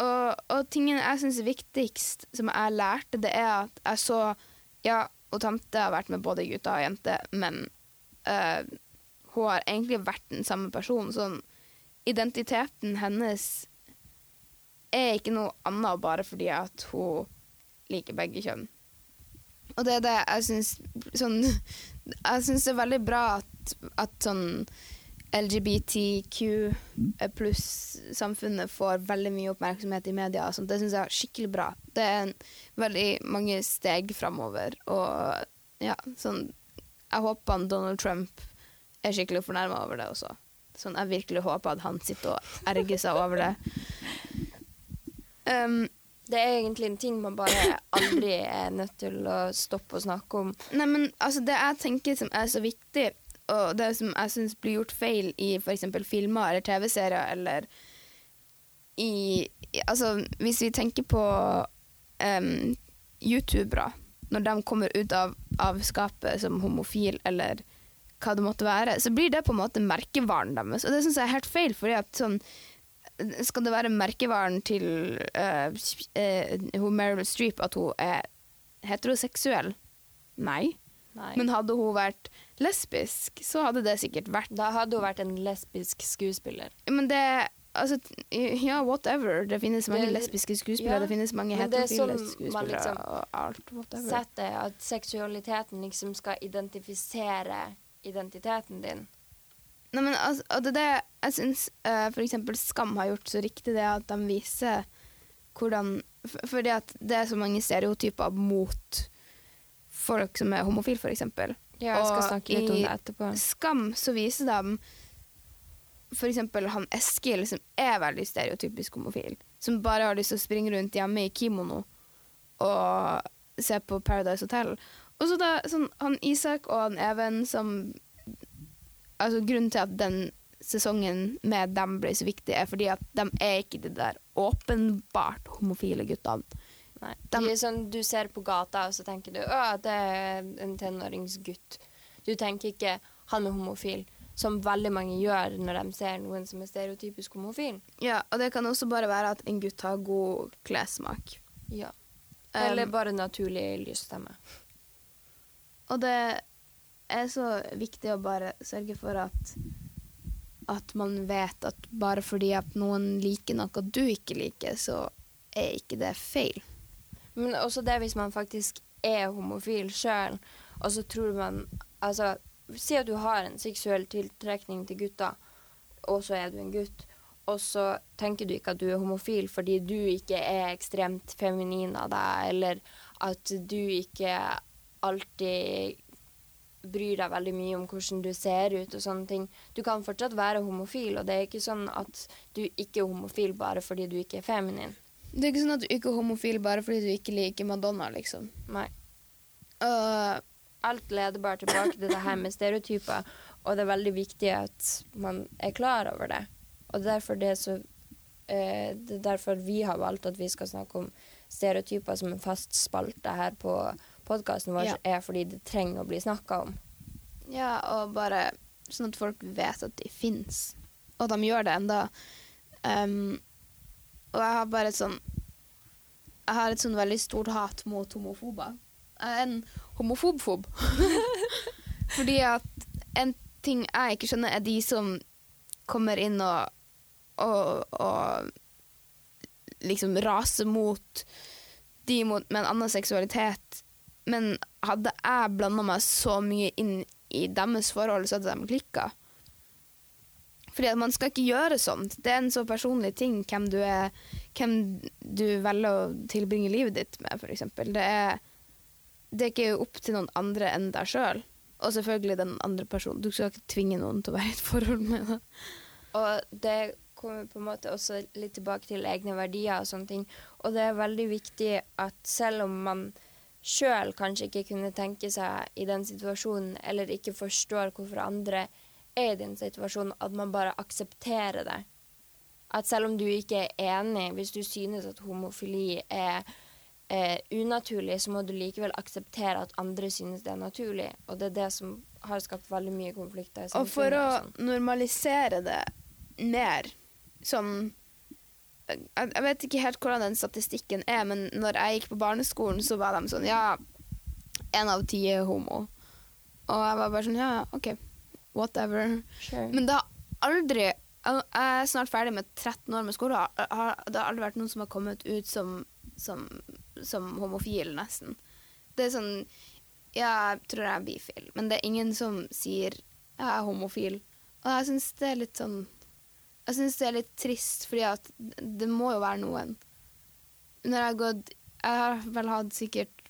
Og, og tingen jeg syns er viktigst, som jeg lærte, det er at jeg så Ja, og tante har vært med både gutter og jenter, men uh, hun har egentlig vært den samme personen. Sånn identiteten hennes er ikke noe annet bare fordi at hun liker begge kjønn. Og det er det jeg syns sånn, Jeg syns det er veldig bra at, at sånn LGBTQ pluss-samfunnet får veldig mye oppmerksomhet i media. Det syns jeg er skikkelig bra. Det er veldig mange steg framover. Og ja, sånn Jeg håper han Donald Trump er skikkelig fornærma over det også. Sånn, jeg virkelig håper at han sitter og erger seg over det. Um, Det er egentlig en ting man bare aldri er nødt til å stoppe å snakke om. Nei, men altså, det jeg tenker som er så viktig, og det som jeg syns blir gjort feil i f.eks. filmer eller TV-serier eller i Altså, hvis vi tenker på um, youtubere, når de kommer ut av, av skapet som homofil eller hva det måtte være, så blir det på en måte merkevaren deres. Og det syns jeg er helt feil, fordi at sånn skal det være merkevaren til uh, uh, Meryl Streep at hun er heteroseksuell? Nei. Nei. Men hadde hun vært lesbisk, så hadde det sikkert vært da hadde hun vært en lesbisk skuespiller. Men det Altså, ja, whatever. Det finnes mange Det- lesbiske skuespillere, ja, det finnes mange er heterofile skuespillere liksom og alt. Whatever. Sett det at seksualiteten liksom skal identifisere identiteten din. Nei, men altså, og det er det jeg syns uh, for eksempel Skam har gjort så riktig, det at de viser hvordan Fordi at det er så mange stereotyper mot folk som er homofile, eksempel. Ja, jeg skal Og snakke litt om det etterpå. Skam så viser de for eksempel han Eskil, som er veldig stereotypisk homofil. Som bare har lyst til å springe rundt hjemme i kimono og se på Paradise Hotel. Og så da sånn, han Isak og han Even som Altså Grunnen til at den sesongen med dem ble så viktig, er fordi at de er ikke de der åpenbart homofile guttene. Nei. De- De er sånn, du ser på gata, og så tenker du å, det er en tenåringsgutt. Du tenker ikke han er homofil, som veldig mange gjør når de ser noen som er stereotypisk homofil. Ja, Og det kan også bare være at en gutt har god klessmak. Ja. Um, Eller bare naturlig lysstemme. Og det er så viktig å bare sørge for at at man vet at bare fordi at noen liker noe du ikke liker, så er ikke det feil. Men også det hvis man faktisk er homofil sjøl, og så tror man Altså, si at du har en seksuell tiltrekning til gutter, og så er du en gutt, og så tenker du ikke at du er homofil fordi du ikke er ekstremt feminin av deg, eller at du ikke alltid bryr deg veldig mye om hvordan du ser ut og sånne ting. Du kan fortsatt være homofil, og det er ikke sånn at du ikke er homofil bare fordi du ikke er feminin. Det er ikke sånn at du ikke er homofil bare fordi du ikke liker Madonna, liksom. Nei. Og alt leder bare tilbake til det her med stereotyper, og det er veldig viktig at man er klar over det. Og det er derfor, det er så, eh, det er derfor vi har valgt at vi skal snakke om stereotyper som en fast spalte her på podkasten vår, Ja. er fordi det trenger å bli snakka om. ja, og bare sånn at folk vet at de fins. Og de gjør det enda. Um, og jeg har bare et sånn Jeg har et sånn veldig stort hat mot homofober. En homofobfob. [LAUGHS] Fordi at en ting jeg ikke skjønner, er de som kommer inn og, og, og liksom raser mot de mot, med en annen seksualitet. Men hadde jeg blanda meg så mye inn i deres forhold, så hadde de klikka. Fordi at man skal ikke gjøre sånt. Det er en så personlig ting hvem du er, hvem du velger å tilbringe livet ditt med, f.eks. Det er, det er ikke opp til noen andre enn deg sjøl. Og selvfølgelig den andre personen. Du skal ikke tvinge noen til å være i et forhold med deg. Og det kommer på en måte også litt tilbake til egne verdier og sånne ting. Og det er veldig viktig at selv om man sjøl kanskje ikke kunne tenke seg i den situasjonen, eller ikke forstår hvorfor andre er i den situasjonen, at man bare aksepterer det. At selv om du ikke er enig, hvis du synes at homofili er er unaturlig, så må du likevel akseptere at andre synes det er naturlig. Og det er det som har skapt veldig mye konflikter Og for å og sånn. normalisere det mer, sånn jeg, jeg vet ikke helt hvordan den statistikken er, men når jeg gikk på barneskolen, så var de sånn Ja, én av ti er homo. Og jeg var bare sånn Ja, OK, whatever. Sure. Men det har aldri Jeg er snart ferdig med 13 år med skole, og det har aldri vært noen som har kommet ut som, som, som homofil, nesten. Det er sånn Ja, jeg tror jeg er bifil, men det er ingen som sier jeg er homofil. Og jeg syns det er litt sånn Jeg syns det er litt trist, fordi at det må jo være noen. Når jeg har gått Jeg har vel hatt sikkert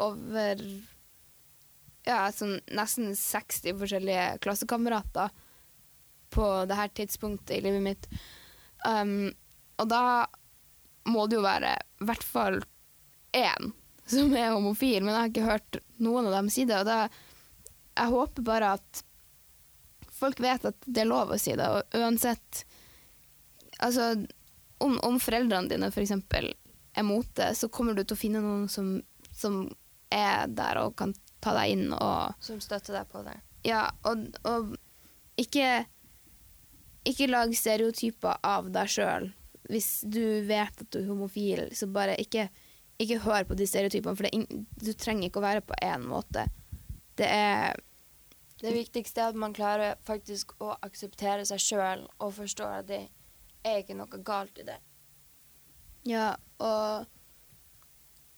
over ja, sånn nesten 60 forskjellige klassekamerater på det her tidspunktet i livet mitt. Um, og da må det jo være i hvert fall én som er homofil, men jeg har ikke hørt noen av dem si det. Og da, jeg håper bare at folk vet at det er lov å si det, og uansett Altså, om, om foreldrene dine f.eks. er mot det, så kommer du til å finne noen som, som er der og kan ta deg inn og Som støtter deg på det. ja, og, og ikke Ikke lag stereotyper av deg sjøl. Hvis du vet at du er homofil, så bare ikke, ikke hør på de stereotypene, for det er ing- du trenger ikke å være på én måte. Det er Det viktigste er at man klarer faktisk å akseptere seg sjøl og forstå at det er ikke noe galt i det. Ja, og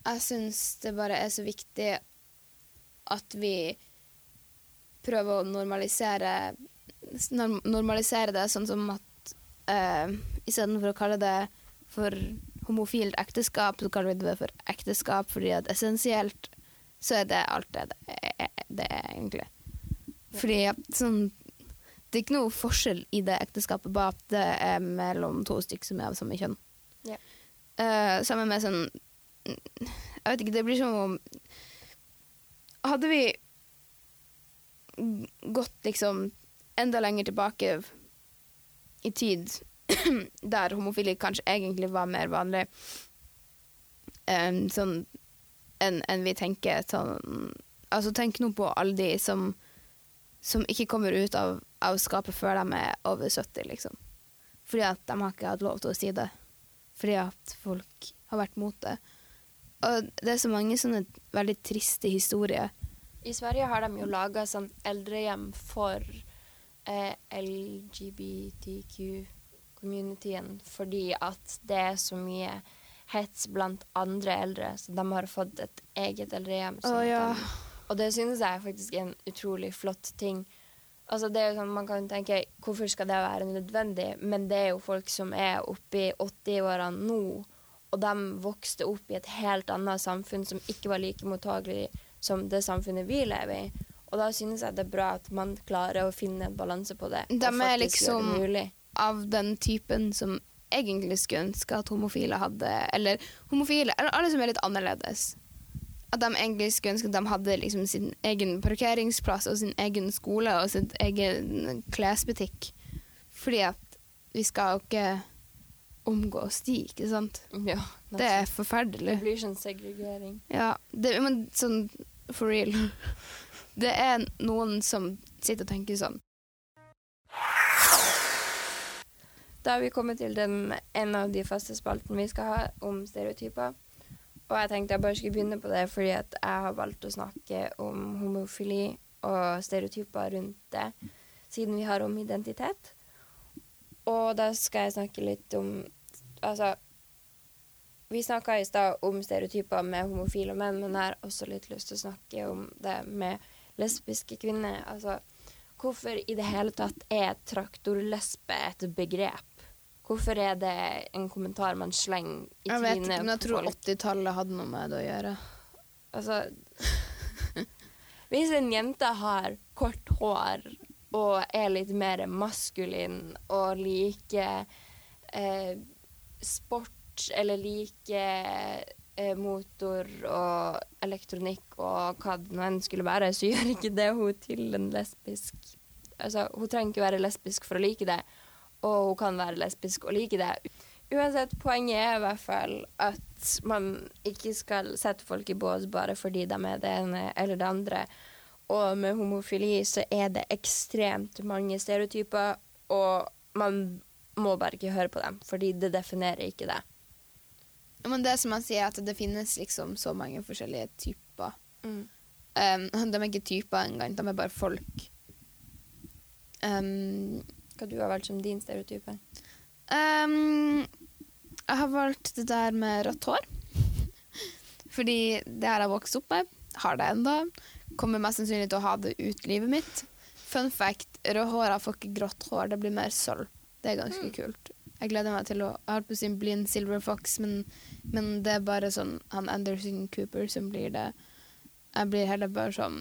jeg syns det bare er så viktig at vi prøver å normalisere norm- normalisere det sånn som at uh, istedenfor å kalle det for homofilt ekteskap, så kaller vi det for ekteskap, fordi at essensielt så er det alt det det er, det egentlig. Fordi at sånn Det er ikke noe forskjell i det ekteskapet, bare at det er mellom to stykker som er av samme kjønn. Ja. Uh, sammen med sånn Jeg vet ikke, det blir som om Hadde vi gått liksom enda lenger tilbake i tid, [CLEARS THROAT] der homofili kanskje egentlig var mer vanlig um, sånn enn en vi tenker sånn Altså, tenk nå på alle de som som ikke kommer ut av, av skapet før de er over 70, liksom. Fordi at de har ikke hatt lov til å si det. Fordi at folk har vært mot det. Og det er så mange sånne veldig triste historier. I Sverige har de jo laga sånn eldrehjem for eh, LGBTQ-communityen fordi at det er så mye hets blant andre eldre, så de har fått et eget eldrehjem. Oh, ja. Og det synes jeg faktisk er en utrolig flott ting. Altså det er jo sånn, Man kan tenke hvorfor skal det være nødvendig, men det er jo folk som er oppe i 80-årene nå, og de vokste opp i et helt annet samfunn som ikke var like mottagelig som det samfunnet vi lever i. Og da synes jeg det er bra at man klarer å finne en balanse på det. De er faktisk liksom- det mulig. Av den typen som egentlig skulle ønske at homofile hadde Eller homofile, eller alle som er litt annerledes. At de egentlig skulle ønske at de hadde liksom sin egen parkeringsplass og sin egen skole og sin egen klesbutikk. Fordi at vi skal jo ikke omgås de, ikke sant? Ja, Det er forferdelig. det blir sånn segregering. Ja, det, men sånn for real. Det er noen som sitter og tenker sånn. Da har vi kommet til den, en av de faste spaltene vi skal ha om stereotyper. Og jeg tenkte jeg bare skulle begynne på det fordi at jeg har valgt å snakke om homofili og stereotyper rundt det, siden vi har om identitet. Og da skal jeg snakke litt om Altså, vi snakka i stad om stereotyper med homofile menn, men jeg har også litt lyst til å snakke om det med lesbiske kvinner. Altså, hvorfor i det hele tatt er traktorlesbe et begrep? Hvorfor er det en kommentar man slenger i Jeg vet ikke, men jeg tror 80-tallet hadde noe med det å gjøre. Altså Hvis en jente har kort hår og er litt mer maskulin og liker eh, sport eller liker eh, motor og elektronikk og hva det nå enn skulle være, så gjør ikke det hun til en lesbisk Altså, hun trenger ikke være lesbisk for å like det, og hun kan være lesbisk og like det Uansett, poenget er i hvert fall at man ikke skal sette folk i bås bare fordi de er det ene eller det andre. Og med homofili så er det ekstremt mange stereotyper, og man må bare ikke høre på dem, fordi det definerer ikke det. Men det som man sier, er at det finnes liksom så mange forskjellige typer. Mm. Um, de er ikke typer engang, de er bare folk. Um, Hva du har valgt som din stereotype? um, jeg har valgt det der med rødt hår. [LAUGHS] Fordi det har jeg vokst opp med. Har det enda. Kommer mest sannsynlig til å ha det ut livet mitt. Fun fact, rødhåra får ikke grått hår, det blir mer sølv. Det er ganske kult. Jeg gleder meg til å jeg holdt på å si bli en silver fox, men, men det er bare sånn han Anderson Cooper som blir det. Jeg blir heller bare sånn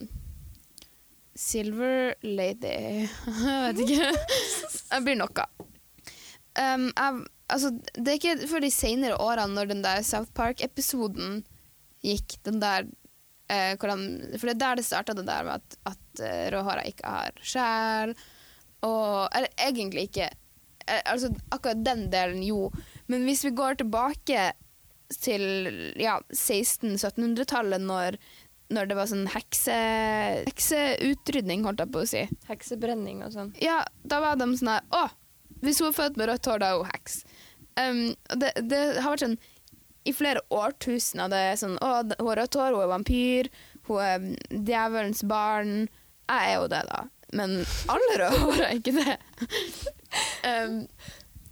Silver lady. [LAUGHS] jeg vet ikke. [LAUGHS] jeg blir noe. Um, jeg, altså, det er ikke før de senere årene, når den der South Park-episoden gikk, den der eh, de, For det er der det starta, det der med at, at uh, rødhåra ikke har sjel. Og Eller egentlig ikke. Eh, altså, akkurat den delen, jo. Men hvis vi går tilbake til ja, 1600-1700-tallet, når, når det var sånn hekse, hekseutrydning, holdt jeg på å si. Heksebrenning og sånn. Ja, da var de sånn her Å, hvis hun er født med rødt hår, da er hun heks. Um, det, det har vært sånn i flere årtusener. Det er sånn Å, hun har rødt hår, hun er vampyr, hun er mm, djevelens barn. Jeg er jo det, da. Men alle røde hår er ikke det. [LAUGHS] um,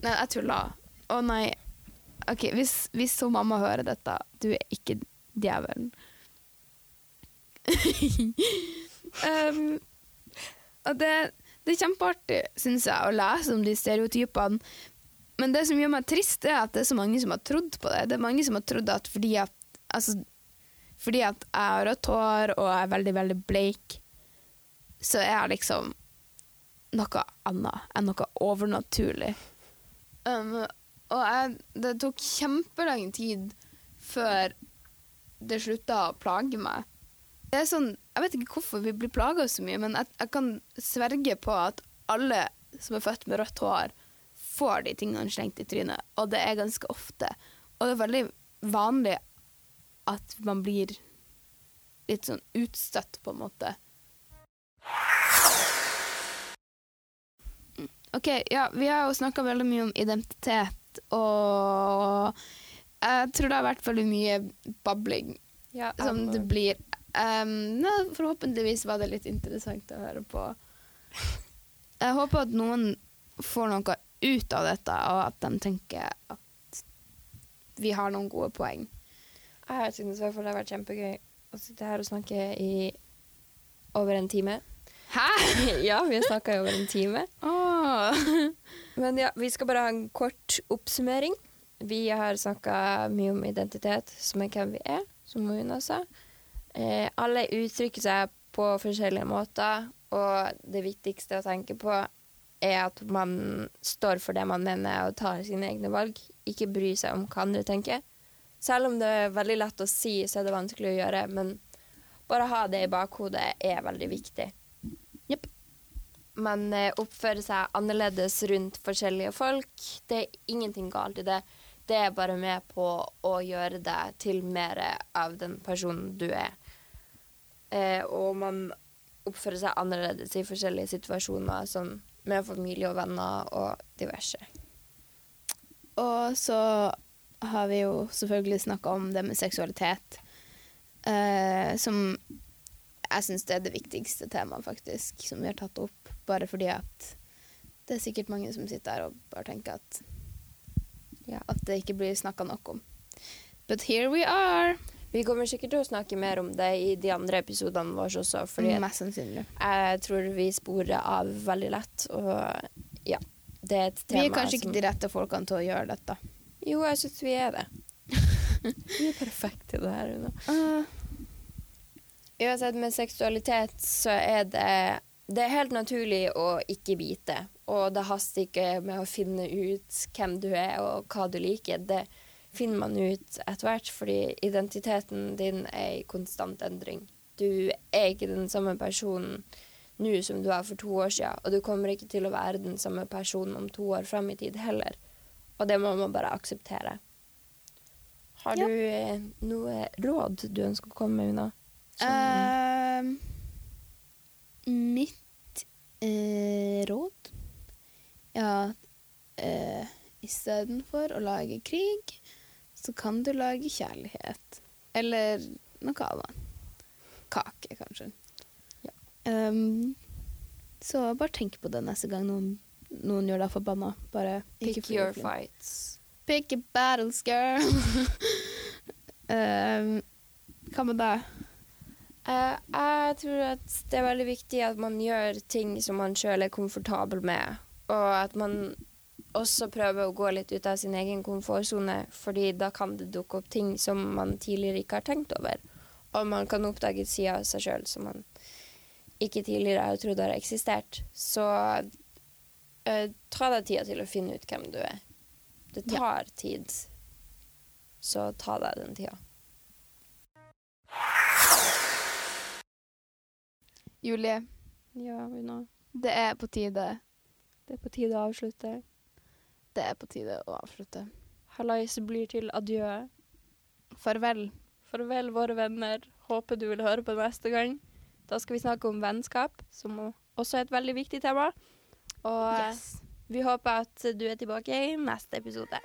nei, jeg tuller. Å nei. OK, hvis, hvis hun mamma hører dette, du er ikke djevelen. Um, [LAUGHS] og det, det er kjempeartig, syns jeg, å lese om de stereotypene. Men det som gjør meg trist, er at det er så mange som har trodd på det. Det er mange som har trodd at fordi at, altså, fordi at jeg har rødt hår og er veldig, veldig bleik, så er jeg liksom noe annet enn noe overnaturlig. Um, og jeg, det tok kjempelang tid før det slutta å plage meg. Det er sånn, Jeg vet ikke hvorfor vi blir plaga så mye, men jeg, jeg kan sverge på at alle som er født med rødt hår, får de tingene slengt i trynet, og det er ganske ofte. Og det er veldig vanlig at man blir litt sånn utstøtt, på en måte. OK, ja, vi har jo snakka veldig mye om identitet, og jeg tror det har vært veldig mye babling Ja, som det blir. Um, ja, forhåpentligvis var det litt interessant å høre på. Jeg håper at noen får noe ut av dette, og at de tenker at vi har noen gode poeng. Jeg synes i hvert fall det har vært kjempegøy å sitte her og snakke i over en time. Hæ?! [LAUGHS] ja, vi har snakka i over en time. Oh. Men ja, vi skal bare ha en kort oppsummering. Vi har snakka mye om identitet, som er hvem vi er, som Mona sa. Eh, alle uttrykker seg på forskjellige måter, og det viktigste å tenke på er at man står for det man mener og tar sine egne valg. Ikke bry seg om hva andre tenker. Selv om det er veldig lett å si, så er det vanskelig å gjøre, men bare ha det i bakhodet er veldig viktig. Yep. Man eh, oppfører seg annerledes rundt forskjellige folk. Det er ingenting galt i det. Det er bare med på å gjøre deg til mer av den personen du er. Eh, og man oppfører seg annerledes i forskjellige situasjoner, som med familie og venner og diverse. Og så har vi jo selvfølgelig snakka om det med seksualitet, eh, som jeg syns det er det viktigste temaet, faktisk, som vi har tatt opp. Bare fordi at det er sikkert mange som sitter her og bare tenker at ja, at det ikke blir snakka nok om. But here we are. Vi kommer sikkert til å snakke mer om det i de andre episodene våre også, fordi Mest sannsynlig. jeg tror vi sporer av veldig lett, og ja, det er et tema Vi er kanskje som ikke de rette folkene til å gjøre dette. Jo, jeg syns vi er det. [LAUGHS] vi er perfekte til det her. Uh, Uansett, med seksualitet så er det Det er helt naturlig å ikke vite. Og det haster ikke med å finne ut hvem du er og hva du liker. Det finner man ut etter hvert, fordi identiteten din er i konstant endring. Du er ikke den samme personen nå som du var for to år siden, og du kommer ikke til å være den samme personen om to år fram i tid heller. Og det må man bare akseptere. Har Ja. du eh, noe råd du ønsker å komme med, Una? Som- Ehm, mitt uh, råd Ja, uh, istedenfor å lage krig, så kan du lage kjærlighet. Eller noe annet. Kake, kanskje. Ja. Um, så bare tenk på det neste gang noen, noen gjør deg forbanna. Bare pick, Pick your fights. Pick your battles, girl. um, [LAUGHS] hva med deg? Uh, jeg tror at det er veldig viktig at man gjør ting som man sjøl er komfortabel med, og at man også prøve å gå litt ut av sin egen komfortsone, fordi da kan det dukke opp ting som man tidligere ikke har tenkt over, og man kan oppdage sider av seg sjøl som man ikke tidligere har trodd har eksistert. Så uh, ta deg tida til å finne ut hvem du er. Det Ja. tar tid, så ta deg den tida. Julie, Ja, Una. det er på tide. Det er på tide å avslutte. Det er på tide å avslutte. Hallais blir til adjø. Farvel. Farvel, våre venner. Håper du vil høre på neste gang. Da skal vi snakke om vennskap, som også er et veldig viktig tema. Og eh, Yes. vi håper at du er tilbake i neste episode.